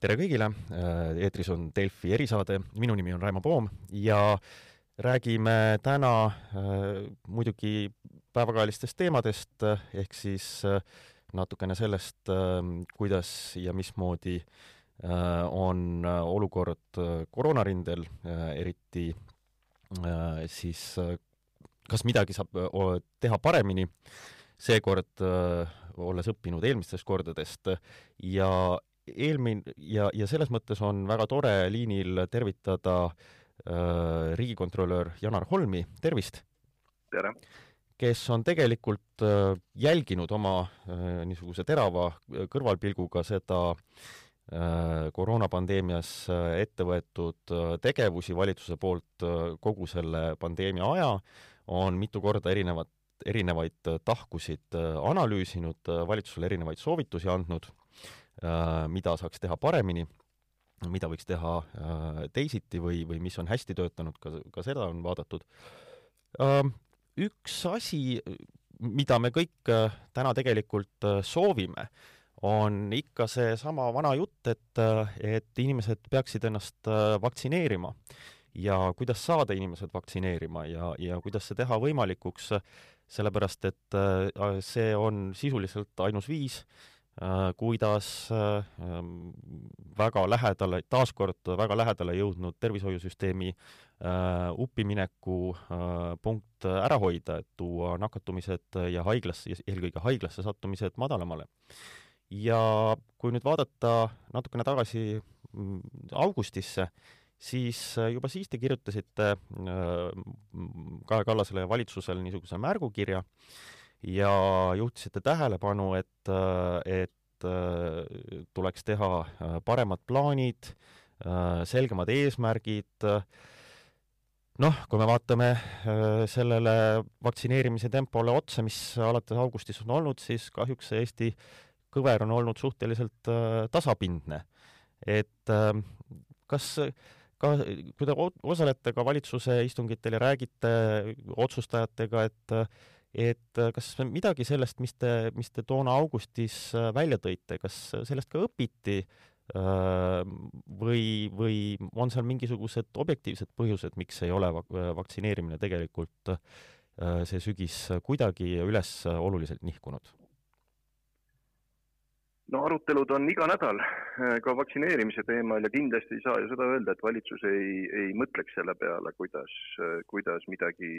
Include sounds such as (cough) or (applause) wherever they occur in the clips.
tere kõigile, eetris on Delfi erisaade, minu nimi on Raimo Poom ja räägime täna äh, muidugi päevakajalistest teemadest, ehk siis äh, natukene sellest äh,, kuidas ja mismoodi äh, on olukord koroonarindel äh,, eriti äh, siis äh, kas midagi saab teha paremini, seekord olles õppinud eelmistest kordadest ja eelmine ja, ja selles mõttes on väga tore liinil tervitada äh, riigikontrolör Janar Holmi, tervist! tere! kes on tegelikult äh, jälginud oma äh, niisuguse terava kõrvalpilguga seda äh, koroonapandeemias äh, ette võetud äh, tegevusi valitsuse poolt äh, kogu selle pandeemia aja, on mitu korda erinevat, erinevaid äh, tahkusid äh, analüüsinud, äh, valitsusele erinevaid soovitusi andnud Äh, mida saaks teha paremini, mida võiks teha äh, teisiti või, või mis on hästi töötanud, ka, ka seda on vaadatud. Ähm, üks asi, mida me kõik äh, täna tegelikult soovime, on ikka seesama vana jutt, et, et inimesed peaksid ennast vaktsineerima ja kuidas saada inimesed vaktsineerima ja, ja kuidas see teha võimalikuks, sellepärast et see on sisuliselt ainus viis, Äh, kuidas äh, ähm, väga lähedale, taaskord väga lähedale jõudnud tervishoiusüsteemi äh, uppimineku punkt ära hoida, et tuua nakatumised ja haiglasse, eelkõige haiglasse sattumised madalamale. ja kui nüüd vaadata natukene tagasi mm, augustisse, siis juba siis te kirjutasite Kaja Kallasele ja valitsusele niisuguse märgukirja, ja juhtisite tähelepanu, et, et tuleks teha paremad plaanid, selgemad eesmärgid, noh, kui me vaatame sellele vaktsineerimise tempole otsa, mis alates augustist on olnud, siis kahjuks see Eesti kõver on olnud suhteliselt tasapindne. et kas ka, kui te osalete ka valitsuse istungitel ja räägite otsustajatega, et et äh, kas midagi sellest, mis te, mis te toona augustis äh, välja tõite, kas sellest ka õpiti äh, või, või on seal mingisugused objektiivsed põhjused, miks ei ole vaktsineerimine tegelikult see sügis kuidagi üles oluliselt nihkunud? No arutelud on iga nädal äh, ka vaktsineerimise teemal ja kindlasti ei saa ju seda öelda, et valitsus ei, ei mõtleks selle peale, kuidas, äh, kuidas midagi,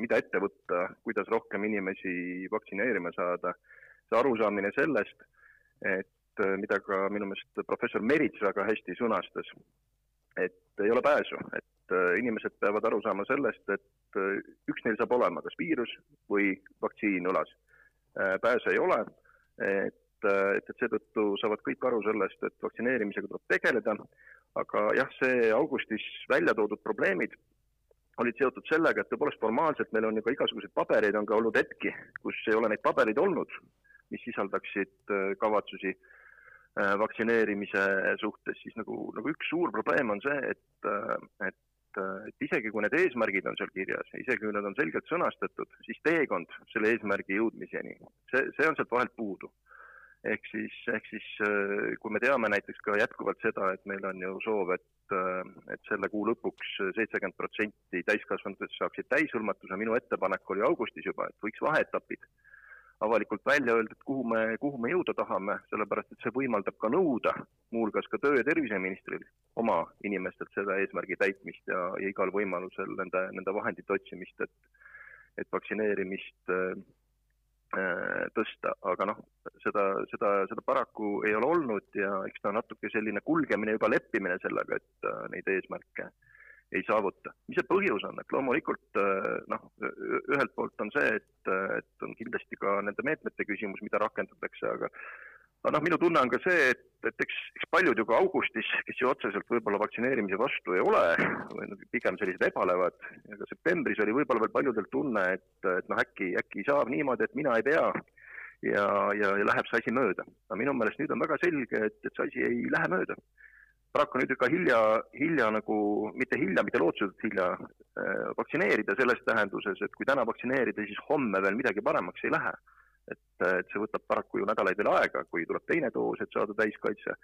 mida ette võtta, kuidas rohkem inimesi vaktsineerima saada. see arusaamine sellest, et äh, mida ka minu meelest professor Merits väga hästi sõnastas, et ei ole pääsu, et inimesed peavad aru saama sellest, et üks neil saab olema kas viirus või vaktsiin õlas. pääsu ei ole, et et, et seetõttu saavad kõik aru sellest, et vaktsineerimisega tuleb tegeleda, aga jah, see augustis välja toodud probleemid olid seotud sellega, et tõepoolest formaalselt meil on ju ka igasuguseid pabereid, on ka olnud hetki, kus ei ole neid pabereid olnud, mis sisaldaksid äh, kavatsusi äh, vaktsineerimise suhtes, siis nagu, nagu üks suur probleem on see, et, äh, et et isegi kui need eesmärgid on seal kirjas, isegi kui need on selgelt sõnastatud, siis teekond selle eesmärgi jõudmiseni, see, see on sealt vahelt puudu ehk siis, ehk siis äh, kui me teame näiteks ka jätkuvalt seda, et meil on ju soov, et, äh, et selle kuu lõpuks seitsekümmend protsenti täiskasvanutest saaksid täishõlmatuse, minu ettepanek oli augustis juba, et võiks vaheetapid avalikult välja öelda, et kuhu me, kuhu me jõuda tahame, sellepärast et see võimaldab ka nõuda muuhulgas ka töö- ja terviseministril oma inimestelt selle eesmärgi täitmist ja, ja igal võimalusel nende, nende vahendite otsimist, et et vaktsineerimist Äh, tõsta, aga noh, seda, seda, seda paraku ei ole olnud ja eks ta natuke selline kulgemine, juba leppimine sellega, et äh, neid eesmärke ei saavuta. mis see põhjus on, et loomulikult äh, noh, ühelt poolt on see, et, et on kindlasti ka nende meetmete küsimus, mida rakendatakse, aga aga noh, minu tunne on ka see, et, et eks, eks paljud ju ka augustis, kes ju otseselt võib-olla vaktsineerimise vastu ei ole või noh, pigem sellised ebalevad, ja ka septembris oli võib-olla veel paljudel tunne, et, et noh, äkki, äkki saab niimoodi, et mina ei pea ja, ja, ja läheb see asi mööda. aga minu meelest nüüd on väga selge, et, et see asi ei lähe mööda. paraku nüüd ka hilja, hilja nagu, mitte hilja, mitte lootusetult hilja äh, vaktsineerida selles tähenduses, et kui täna vaktsineerida, siis homme veel midagi paremaks ei lähe et, et see võtab paraku ju nädalaid veel aega, kui tuleb teine doos, et saada täiskaitse,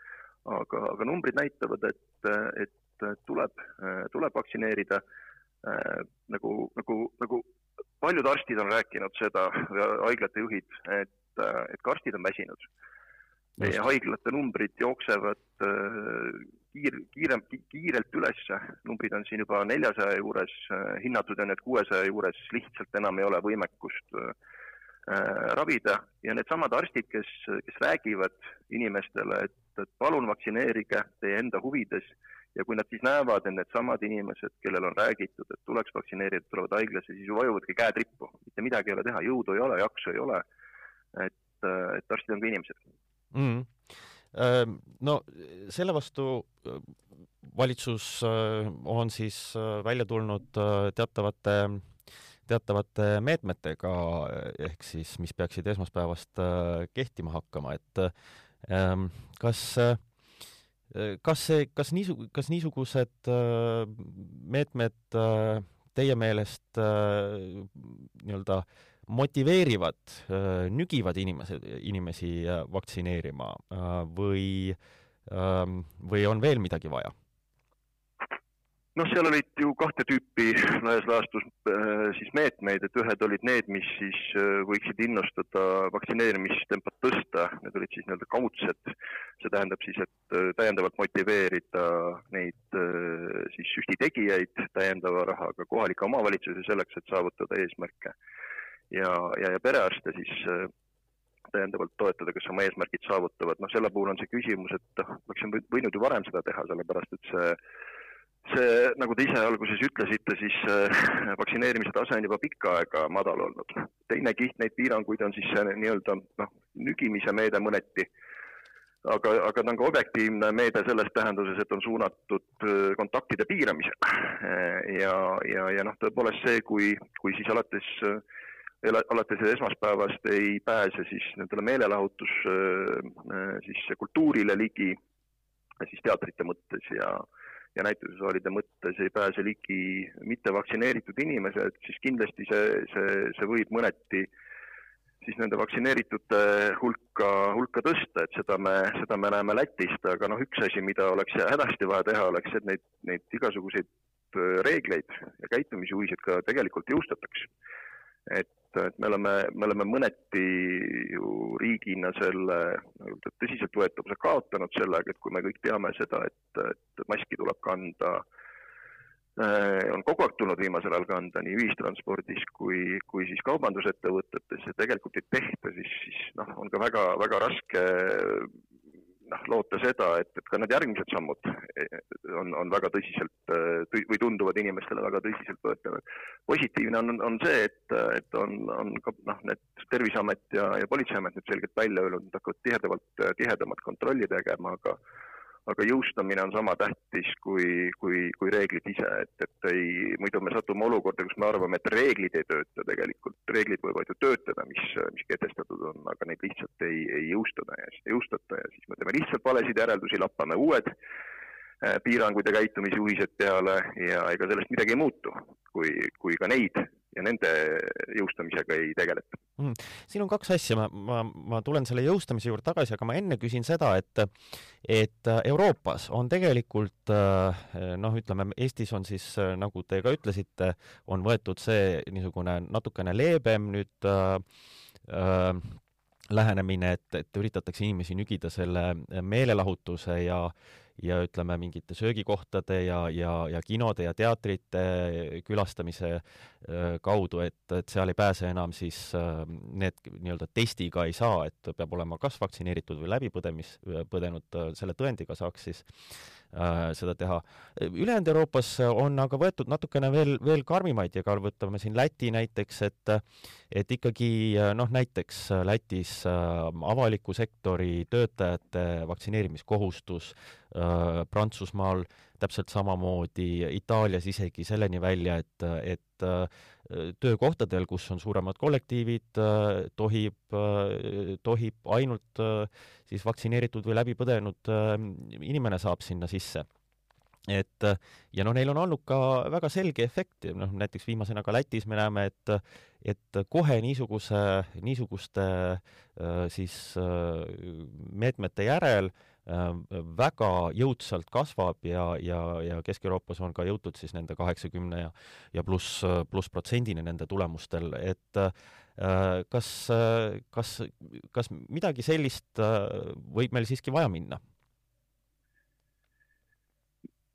aga, aga numbrid näitavad, et, et tuleb, tuleb vaktsineerida. Äh, nagu, nagu, nagu paljud arstid on rääkinud seda, haiglate juhid, et, et ka arstid on väsinud. meie haiglate numbrid jooksevad kiir, kiirem, kiirelt ülesse, numbrid on siin juba neljasaja juures, hinnatud on, et kuuesaja juures lihtsalt enam ei ole võimekust äh, ravida. Ja needsamad arstid, kes, kes räägivad inimestele, et, et palun vaktsineerige teie enda huvides. Ja kui nad siis näevad, et needsamad inimesed, kellel on räägitud, et tuleks vaktsineerida, tulevad haiglasse, siis ju vajuvadki käed rippu, mitte midagi ei ole teha, jõudu ei ole, jaksu ei ole. et, et arstid on ka inimesed. Mm no selle vastu valitsus on siis välja tulnud teatavate, teatavate meetmetega, ehk siis mis peaksid esmaspäevast kehtima hakkama, et kas, kas see, kas niisu-, kas niisugused meetmed teie meelest nii-öelda äh, motiveerivad, äh, nügivad inimesed, inimesi äh, vaktsineerima äh, või, ähm, või on veel midagi vaja? noh, seal olid ju kahte tüüpi laias laastus meetmeid, et ühed olid need, mis siis võiksid innustada vaktsineerimistempot tõsta, need olid siis nii-öelda kaudsed. see tähendab siis, et täiendavalt motiveerida neid siis süsti tegijaid täiendava rahaga kohalikke omavalitsusi selleks, et saavutada eesmärke. Ja, ja, ja perearste siis äh, täiendavalt toetada, kes oma eesmärgid saavutavad, noh, selle puhul on see küsimus, et noh, oleksime võinud ju varem seda teha, sellepärast et see, see, nagu te ise alguses ütlesite, siis äh, vaktsineerimise tase on juba pikka aega madal olnud. teine kiht neid piiranguid on siis see nii-öelda noh, nügimise meede mõneti, aga, aga ta on ka objektiivne meede selles tähenduses, et on suunatud äh, kontaktide piiramisele ja, ja, ja noh, tõepoolest see, kui, kui siis alates äh, alates esmaspäevast ei pääse siis nendele meelelahutus äh, siis kultuurile ligi, siis teatrite mõttes ja, ja näitusesaalide mõttes ei pääse ligi mittevaktsineeritud inimesed, siis kindlasti see, see, see võib mõneti siis nende vaktsineeritute hulka, hulka tõsta, et seda me, seda me näeme Lätist, aga noh, üks asi, mida oleks hädasti vaja teha, oleks, et neid, neid igasuguseid reegleid ja käitumisjuhiseid ka tegelikult jõustataks. Et et me oleme, me oleme mõneti ju riigina selle nii-öelda tõsiseltvõetavuse kaotanud sellega, et kui me kõik teame seda, et, et maski tuleb kanda äh, on kogu aeg tulnud viimasel ajal kanda nii ühistranspordis kui, kui siis kaubandusettevõtetes ja tegelikult ei tehta, siis, siis noh, on ka väga, väga raske noh, loota seda, et, et ka need järgmised sammud eh, on, on väga tõsiselt eh, või tunduvad inimestele väga tõsiseltvõetavad. positiivne on, on see, et, et on, on ka noh, need Terviseamet ja, ja Politseiamet nüüd selgelt välja öelnud, nad hakkavad tihedamalt, tihedamat kontrolli tegema, aga aga jõustamine on sama tähtis kui, kui, kui reeglid ise, et, et ei, muidu me satume olukorda, kus me arvame, et reeglid ei tööta tegelikult, reeglid võivad ju töötada, mis, mis kehtestatud on, aga neid lihtsalt ei, ei jõustada ja ei jõustata ja siis me teeme lihtsalt valesid järeldusi, lappame uued äh, piirangud ja käitumisjuhised peale ja ega sellest midagi ei muutu, kui, kui ka neid ja nende jõustamisega ei tegeleta mm.. siin on kaks asja, ma, ma, ma tulen selle jõustamise juurde tagasi, aga ma enne küsin seda, et et Euroopas on tegelikult noh, ütleme Eestis on siis, nagu te ka ütlesite, on võetud see niisugune natukene leebem nüüd äh, äh, lähenemine, et, et üritatakse inimesi nügida selle meelelahutuse ja ja ütleme, mingite söögikohtade ja, ja, ja kinode ja teatrite külastamise äh, kaudu, et, et seal ei pääse enam siis äh, need nii-öelda testiga ei saa, et peab olema kas vaktsineeritud või läbipõdemis, põdenud, äh, selle tõendiga saaks siis äh, seda teha. ülejäänud Euroopas on aga võetud natukene veel, veel karmimaid ja ka võtame siin Läti näiteks, et et ikkagi noh, näiteks Lätis äh, avaliku sektori töötajate vaktsineerimiskohustus äh,, Prantsusmaal täpselt samamoodi, Itaalias isegi selleni välja, et, et äh, töökohtadel, kus on suuremad kollektiivid, äh, tohib, äh, tohib ainult siis vaktsineeritud või läbi põdenud inimene saab sinna sisse. Et ja noh, neil on olnud ka väga selge efekt, noh näiteks viimasena ka Lätis me näeme, et et kohe niisuguse, niisuguste siis meetmete järel väga jõudsalt kasvab ja, ja, ja Kesk-Euroopas on ka jõutud siis nende kaheksakümne ja ja pluss, pluss protsendini nende tulemustel, et kas, kas, kas midagi sellist võib meil siiski vaja minna?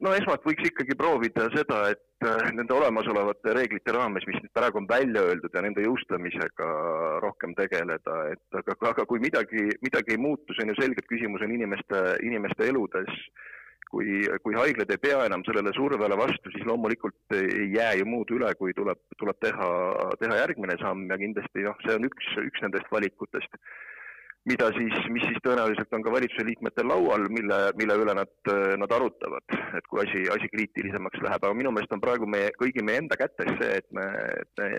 No esmalt võiks ikkagi proovida seda, et äh, nende olemasolevate reeglite raames, mis nüüd praegu on välja öeldud ja nende jõustamisega rohkem tegeleda, et aga, aga kui midagi, midagi ei muutu, see on ju selge, et küsimus on inimeste, inimeste eludes. kui, kui haiglad ei pea enam sellele survele vastu, siis loomulikult ei jää ju muud üle, kui tuleb, tuleb teha, teha järgmine samm ja kindlasti noh, see on üks, üks nendest valikutest mida siis, mis siis tõenäoliselt on ka valitsuse liikmetel laual, mille, mille üle nad, nad arutavad, et kui asi, asi kriitilisemaks läheb, aga minu meelest on praegu meie, kõigi meie enda kätes see, et me, et me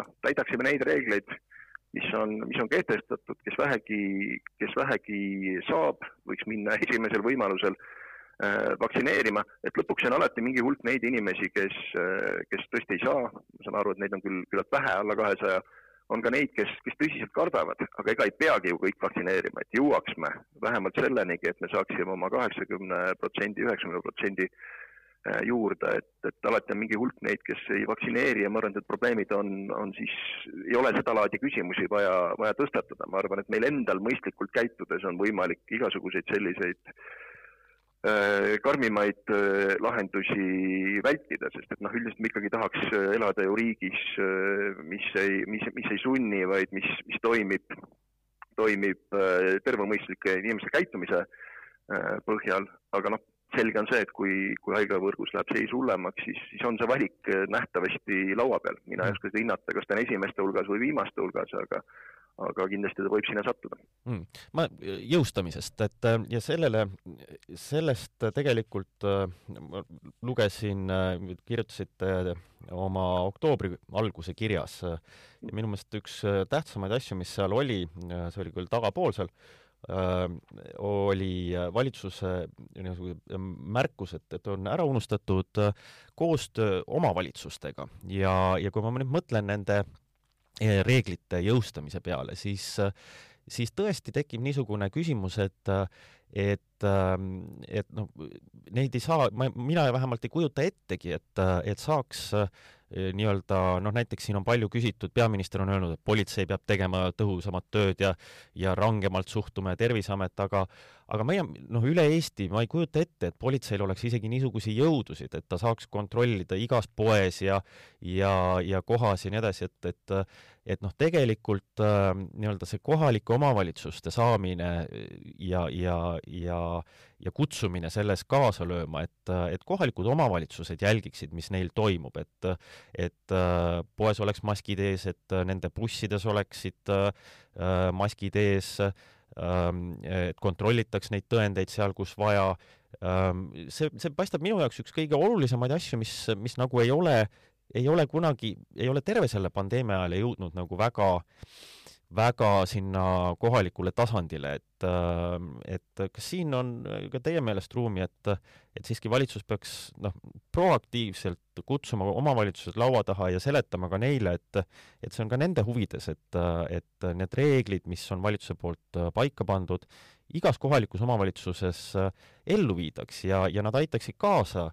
noh, täidaksime neid reegleid, mis on, mis on kehtestatud, kes vähegi, kes vähegi saab, võiks minna (laughs) esimesel võimalusel äh, vaktsineerima, et lõpuks on alati mingi hulk neid inimesi, kes, kes tõesti ei saa, ma saan aru, et neid on küll küllalt vähe, alla kahesaja on ka neid, kes, kes tõsiselt kardavad, aga ega ei peagi ju kõik vaktsineerima, et jõuaks me vähemalt sellenigi, et me saaksime oma kaheksakümne protsendi, üheksakümne protsendi äh, juurde, et, et alati on mingi hulk neid, kes ei vaktsineeri ja ma arvan, et probleemid on, on siis, ei ole sedalaadi küsimusi vaja, vaja tõstatada, ma arvan, et meil endal mõistlikult käitudes on võimalik igasuguseid selliseid Äh, karmimaid äh, lahendusi vältida, sest et noh, üldiselt me ikkagi tahaks äh, elada ju riigis, mis ei, mis, mis ei sunni, vaid mis, mis toimib, toimib tervemõistlike inimeste käitumise põhjal, aga noh, selge on see, et kui, kui haiglavõrgus läheb seis hullemaks, siis, siis on see valik nähtavasti laua peal. mina ei oska seda hinnata, kas ta on esimeste hulgas või viimaste hulgas, aga aga kindlasti ta võib sinna sattuda. Mm.. ma jõustamisest, et äh, ja sellele, sellest tegelikult äh, ma lugesin, kirjutasite oma oktoobri alguse kirjas ja minu meelest üks tähtsamaid asju, mis seal oli, see oli küll tagapoolsel, oli valitsuse niisugune märkus, et, et on ära unustatud koostöö omavalitsustega. Ja, ja kui ma nüüd mõtlen nende reeglite jõustamise peale, siis, siis tõesti tekib niisugune küsimus, et, et, et noh, neid ei saa, ma, mina vähemalt ei kujuta ettegi, et, et saaks nii-öelda noh, näiteks siin on palju küsitud, peaminister on öelnud, et politsei peab tegema tõhusamat tööd ja ja rangemalt suhtuma ja Terviseamet, aga aga meie noh, üle Eesti ma ei kujuta ette, et politseil oleks isegi niisuguseid jõudusid, et ta saaks kontrollida igas poes ja ja, ja kohas ja nii edasi, et, et et noh, tegelikult äh, nii-öelda see kohalike omavalitsuste saamine ja, ja, ja ja kutsumine selles kaasa lööma, et, et kohalikud omavalitsused jälgiksid, mis neil toimub, et et äh, poes oleks maskid ees, et nende bussides oleksid äh, maskid ees äh,, et kontrollitaks neid tõendeid seal, kus vaja. Ähm, see, see paistab minu jaoks üks kõige olulisemaid asju, mis, mis nagu ei ole, ei ole kunagi, ei ole terve selle pandeemia ajal jõudnud nagu väga äh, väga sinna kohalikule tasandile, et, äh, et kas siin on ka teie meelest ruumi, et, et siiski valitsus peaks noh, proaktiivselt kutsuma omavalitsused laua taha ja seletama ka neile, et, et see on ka nende huvides, et, et need reeglid, mis on valitsuse poolt paika pandud, igas kohalikus omavalitsuses ellu viidaks ja, ja nad aitaksid kaasa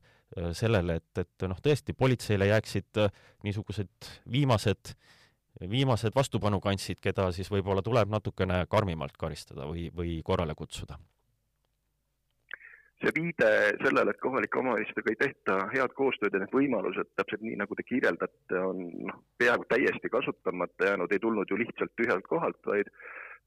sellele, et, et noh, tõesti politseile jääksid niisugused viimased äh, viimased vastupanukantsid, keda siis võib-olla tuleb natukene karmimalt karistada või, või korrale kutsuda? see viide sellele, et kohalike omavalitsustega ei tehta head koostööd ja need võimalused, täpselt nii, nagu te kirjeldate, on noh, peaaegu täiesti kasutamata jäänud, ei tulnud ju lihtsalt tühjalt kohalt, vaid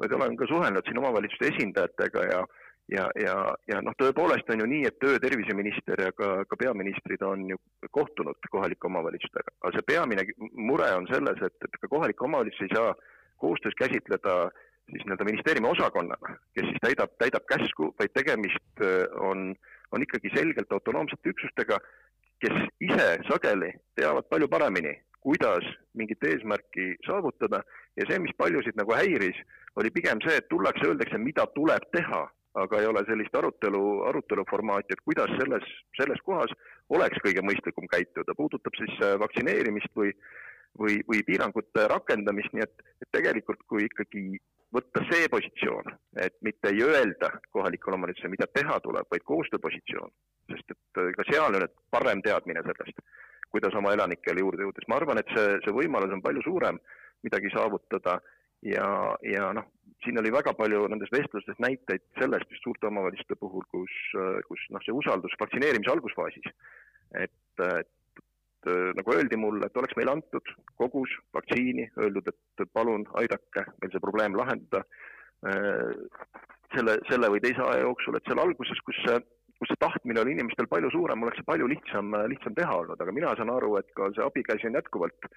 vaid olen ka suhelnud siin omavalitsuste esindajatega ja ja, ja, ja noh, tõepoolest on ju nii, et tööterviseminister ja ka, ka peaministrid on ju kohtunud kohalike omavalitsustega, aga see peamine mure on selles, et, et ka kohalikke omavalitsusi ei saa koostöös käsitleda siis nii-öelda ministeeriumi osakonnana, kes siis täidab, täidab käsku, vaid tegemist äh, on, on ikkagi selgelt autonoomsete üksustega, kes ise sageli teavad palju paremini, kuidas mingit eesmärki saavutada. Ja see, mis paljusid nagu häiris, oli pigem see, et tullakse, öeldakse, mida tuleb teha aga ei ole sellist arutelu, arutelu formaati, et kuidas selles, selles kohas oleks kõige mõistlikum käituda, puudutab siis äh, vaktsineerimist või või, või piirangute rakendamist, nii et, et tegelikult kui ikkagi võtta see positsioon, et mitte ei öelda kohalikule omavalitsusele, mida teha tuleb, vaid koostööpositsioon, sest et äh, ka seal on parem teadmine sellest, kuidas oma elanikele juurde jõuda, siis ma arvan, et see, see võimalus on palju suurem midagi saavutada ja, ja noh, siin oli väga palju nendes vestlustes näiteid sellest just suurte omavalitsuste puhul, kus, kus noh, see usaldus vaktsineerimise algusfaasis, et, et nagu öeldi mulle, et oleks meile antud kogus vaktsiini, öeldud, et palun aidake meil see probleem lahendada selle, selle või teise aja jooksul, et seal alguses, kus see, kus see tahtmine oli inimestel palju suurem, oleks see palju lihtsam, lihtsam teha olnud, aga mina saan aru, et ka see abikäsi on jätkuvalt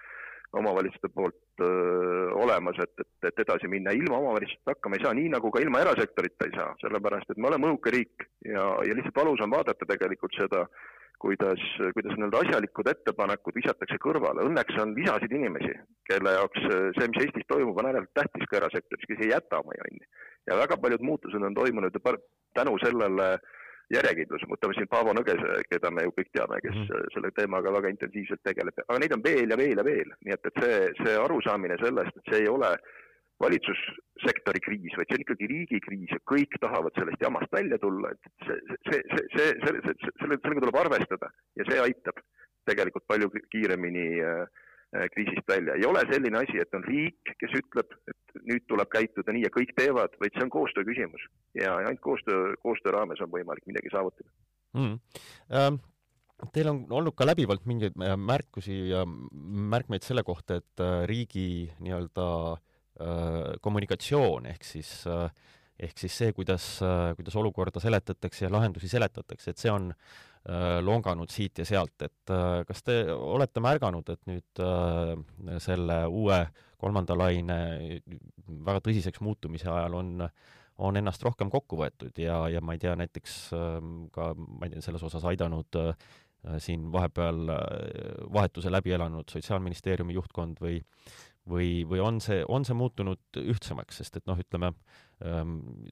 omavalitsuste poolt öö, äh, olemas, et, et, et edasi minna. ilma omavalitsusteta hakkama ei saa, nii nagu ka ilma erasektorita ei saa, sellepärast et me oleme õhuke riik ja, ja lihtsalt valus on vaadata tegelikult seda äh, kuidas, kuidas nii-öelda asjalikud ettepanekud visatakse kõrvale. Õnneks on lisasid inimesi, kelle jaoks see, mis Eestis toimub, on ääretult tähtis ka erasektoris, kes ei jäta oma jonni. ja väga paljud muutused on toimunud tänu sellele järjekindlusele. võtame siin Paavo Nõgese, keda me ju kõik teame, kes mm selle teemaga väga intensiivselt tegeleb, aga neid on veel ja veel ja veel, nii et, et see, see arusaamine sellest, et see ei ole valitsussektori kriis, vaid see on ikkagi riigi kriis ja kõik tahavad sellest jamast välja tulla, et see, see, see, see, see, selle, sellega tuleb arvestada ja see aitab tegelikult palju kiiremini äh, kriisist välja. ei ole selline asi, et on riik, kes ütleb, et nüüd tuleb käituda nii ja kõik teevad, vaid see on koostöö küsimus. Ja ainult koostöö, koostöö raames on võimalik midagi saavutada. Mm.. Ähm Teil on olnud ka läbivalt mingeid äh, märkusi ja märkmeid selle kohta, et äh, riigi nii-öelda äh, kommunikatsioon ehk siis ehk siis see, kuidas, kuidas olukorda seletatakse ja lahendusi seletatakse, et see on longanud siit ja sealt, et kas te olete märganud, et nüüd selle uue kolmanda laine väga tõsiseks muutumise ajal on on ennast rohkem kokku võetud ja, ja ma ei tea, näiteks ka, ma ei tea, selles osas aidanud siin vahepeal vahetuse läbi elanud Sotsiaalministeeriumi juhtkond või või, või on see, on see muutunud ühtsemaks, sest et noh, ütleme ähm,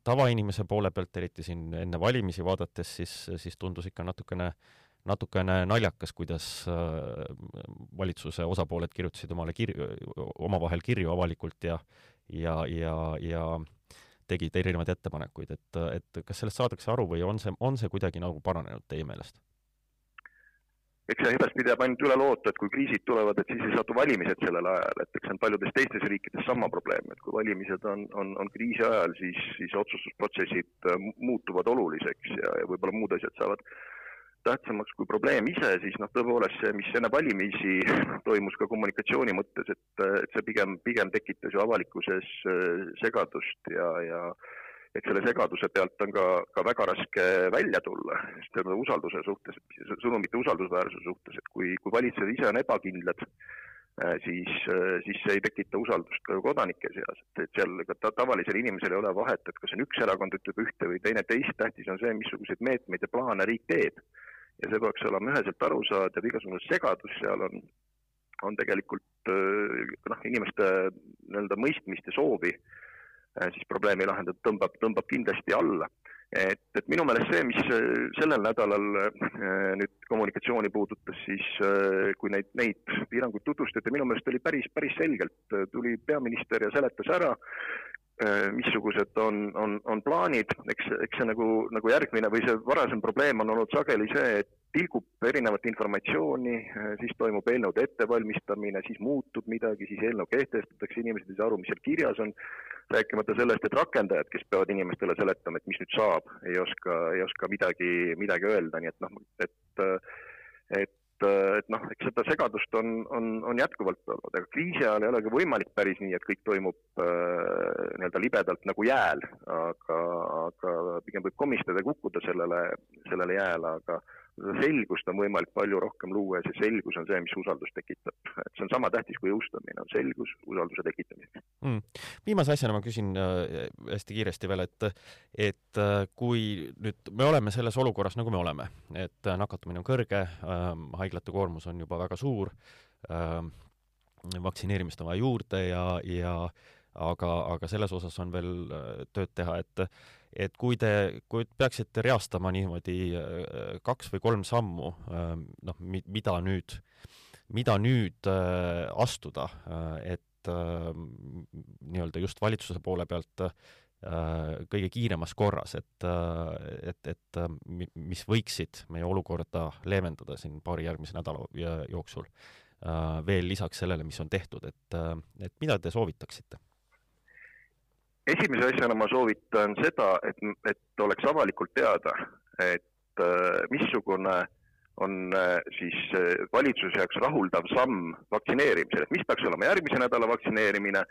tavainimese poole pealt, eriti siin enne valimisi vaadates, siis, siis tundus ikka natukene, natukene naljakas, kuidas äh, valitsuse osapooled kirjutasid omale kirju, omavahel kirju avalikult ja ja, ja, ja tegid erinevaid ettepanekuid, et, et kas sellest saadakse aru või on see, on see kuidagi nagu paranenud teie meelest? Eks see edaspidi jääb ainult üle loota, et kui kriisid tulevad, et siis ei satu valimised sellel ajal, et eks see on paljudes teistes riikides sama probleem, et kui valimised on, on, on kriisi ajal, siis, siis otsustusprotsessid äh, muutuvad oluliseks ja, ja võib-olla muud asjad saavad tähtsamaks kui probleem ise, siis noh, tõepoolest see, mis enne valimisi toimus ka kommunikatsiooni mõttes, et, et see pigem, pigem tekitas ju avalikkuses äh, segadust ja, ja et selle segaduse pealt on ka, ka väga raske välja tulla, just usalduse suhtes, sõnumite usaldusväärsuse suhtes, et kui, kui valitsused ise on ebakindlad, äh, siis, äh, siis see ei tekita usaldust ka kodanike seas, et, et seal ka ta, tavalisel inimesel ei ole vahet, et kas on üks erakond ütleb ühte või teine teist, tähtis on see, missuguseid meetmeid ja plaane riik teeb. ja see peaks olema üheselt arusaadav, igasugune segadus seal on, on tegelikult äh, noh, inimeste nii-öelda mõistmist ja soovi Äh, siis probleemi lahendada, tõmbab, tõmbab kindlasti alla. et, et minu meelest see, mis äh, sellel nädalal äh, nüüd kommunikatsiooni puudutas, siis kui neid, neid piiranguid tutvustati, minu meelest oli päris, päris selgelt, tuli peaminister ja seletas ära, missugused on, on, on plaanid, eks, eks see nagu, nagu järgmine või see varasem probleem on olnud sageli see, et tilgub erinevat informatsiooni, siis toimub eelnõude ettevalmistamine, siis muutub midagi, siis eelnõu kehtestatakse, inimesed ei saa aru, mis seal kirjas on, rääkimata sellest, et rakendajad, kes peavad inimestele seletama, et mis nüüd saab, ei oska, ei oska midagi, midagi öelda, nii et noh, et et et noh, eks seda segadust on, on, on jätkuvalt olnud, aga kriisi ajal ei olegi võimalik päris nii, et kõik toimub äh, nii-öelda libedalt nagu jääl, aga, aga pigem võib komistada ja kukkuda sellele, sellele jääle, aga selgust on võimalik palju rohkem luua ja see selgus on see, mis usaldust tekitab. et see on sama tähtis kui jõustamine, on selgus usalduse tekitamiseks mm.. viimase asjana ma küsin äh, hästi kiiresti veel, et, et äh, kui nüüd me oleme selles olukorras, nagu me oleme, et äh, nakatumine on kõrge äh,, haiglate koormus on juba väga suur äh,, vaktsineerimist on vaja juurde ja, ja aga, aga selles osas on veel äh, tööd teha, et et kui te, kui peaksite reastama niimoodi äh, kaks või kolm sammu, äh, noh, mida nüüd mida nüüd astuda, et nii-öelda just valitsuse poole pealt kõige kiiremas korras, et, et, et mis võiksid meie olukorda leevendada siin paari järgmise nädala jooksul veel lisaks sellele, mis on tehtud, et, et mida te soovitaksite? Esimese asjana ma soovitan seda, et, et oleks avalikult teada, et äh, missugune on äh, siis äh, valitsuse jaoks rahuldav samm vaktsineerimisel, et mis peaks olema järgmise nädala vaktsineerimine,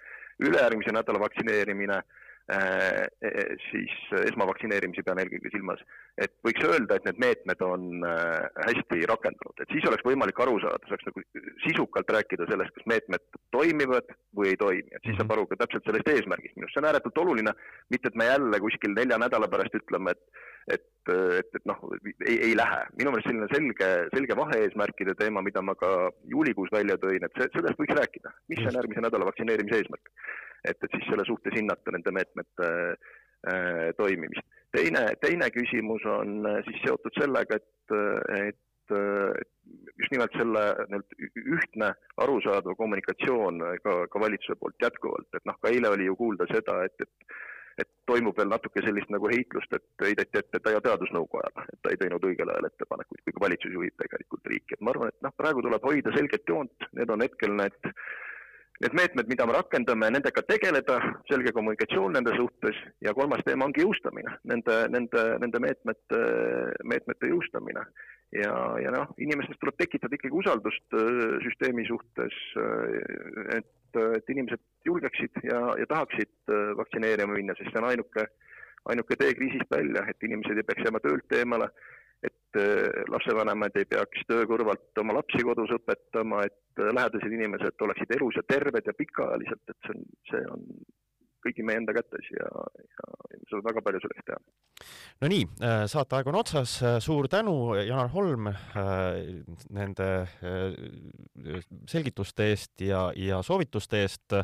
ülejärgmise nädala vaktsineerimine siis esmavaktsineerimisi pean eelkõige silmas, et võiks öelda, et need meetmed on äh, hästi rakendunud, et siis oleks võimalik aru saada, saaks nagu sisukalt rääkida sellest, kas meetmed toimivad või ei toimi, et siis saab mhm. aru ka täpselt sellest eesmärgist, minu arust see on ääretult oluline, mitte et me jälle kuskil nelja nädala pärast ütleme, et et, et, et noh, ei, ei lähe. minu meelest selline selge, selge vahe-eesmärkide teema, mida ma ka juulikuus välja tõin, et see, sellest võiks rääkida, mis on järgmise nädala vaktsineerimise eesmärk et, et siis selle suhtes hinnata nende meetmete äh, toimimist. teine, teine küsimus on äh, siis seotud sellega, et, et, et just nimelt selle nii-öelda ühtne arusaadav kommunikatsioon ka, ka valitsuse poolt jätkuvalt, et noh, ka eile oli ju kuulda seda, et, et et toimub veel natuke sellist nagu heitlust, et heideti ette ta teadusnõukojale, et ta ei teinud õigel ajal ettepanekuid, kuigi valitsus juhib tegelikult riiki, et ma arvan, et noh, praegu tuleb hoida selget joont, need on hetkel need need meetmed, mida me rakendame, nendega tegeleda, selge kommunikatsioon nende suhtes ja kolmas teema ongi jõustamine, nende, nende, nende meetmete, meetmete jõustamine. ja, ja noh, inimestes tuleb tekitada ikkagi usaldust äh, süsteemi suhtes, äh, et, et inimesed julgeksid ja, ja tahaksid äh, vaktsineerima minna, sest see on ainuke, ainuke tee kriisist välja, et inimesed ei peaks jääma töölt eemale et äh, lapsevanemad ei peaks töö kõrvalt oma lapsi kodus õpetama, et äh, lähedased inimesed oleksid elus ja terved ja pikaajaliselt, et see on, see on kõigi meie enda kätes ja, ja saab väga palju selleks teha. no nii, äh, saateaeg on otsas, suur tänu, Janar Holm, nende selgituste eest ja, ja soovituste eest.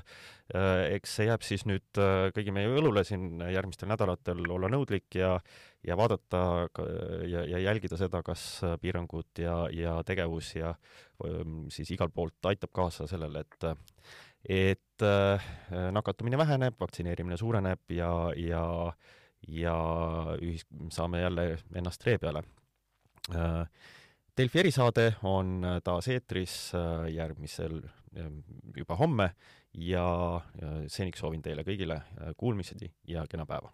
eks see jääb siis nüüd kõigi meie õlule siin järgmistel nädalatel olla nõudlik ja ja vaadata ja, ja jälgida seda, kas piirangud ja, ja tegevus ja siis igalt poolt aitab kaasa sellele, et et äh, nakatumine väheneb, vaktsineerimine suureneb ja, ja, ja ühis-, saame jälle ennast ree peale. Äh, Delfi erisaade on taas eetris äh, järgmisel, juba homme ja seniks soovin teile kõigile kuulmiseni ja kena päeva!